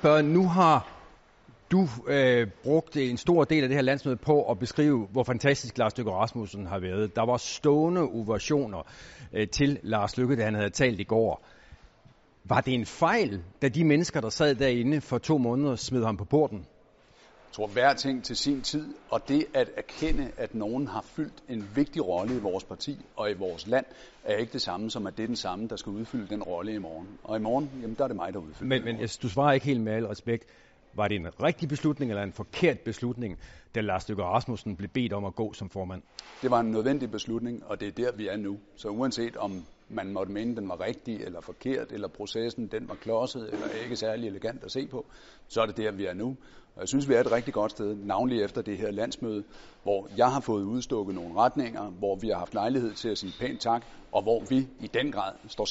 spørge, nu har du øh, brugt en stor del af det her landsmøde på at beskrive, hvor fantastisk Lars Løkke Rasmussen har været. Der var stående ovationer øh, til Lars Løkke, da han havde talt i går. Var det en fejl, da de mennesker, der sad derinde for to måneder, smed ham på porten? Jeg tror, hver ting til sin tid, og det at erkende, at nogen har fyldt en vigtig rolle i vores parti og i vores land, er ikke det samme som, at det er den samme, der skal udfylde den rolle i morgen. Og i morgen, jamen der er det mig, der udfylder Men, men jeg, du svarer ikke helt med al respekt. Var det en rigtig beslutning eller en forkert beslutning, da Lars Løkke Rasmussen blev bedt om at gå som formand? Det var en nødvendig beslutning, og det er der, vi er nu. Så uanset om man måtte mene, den var rigtig eller forkert, eller processen den var klodset eller ikke særlig elegant at se på, så er det der, vi er nu. Og jeg synes, vi er et rigtig godt sted, navnlig efter det her landsmøde, hvor jeg har fået udstukket nogle retninger, hvor vi har haft lejlighed til at sige pænt tak, og hvor vi i den grad står sammen.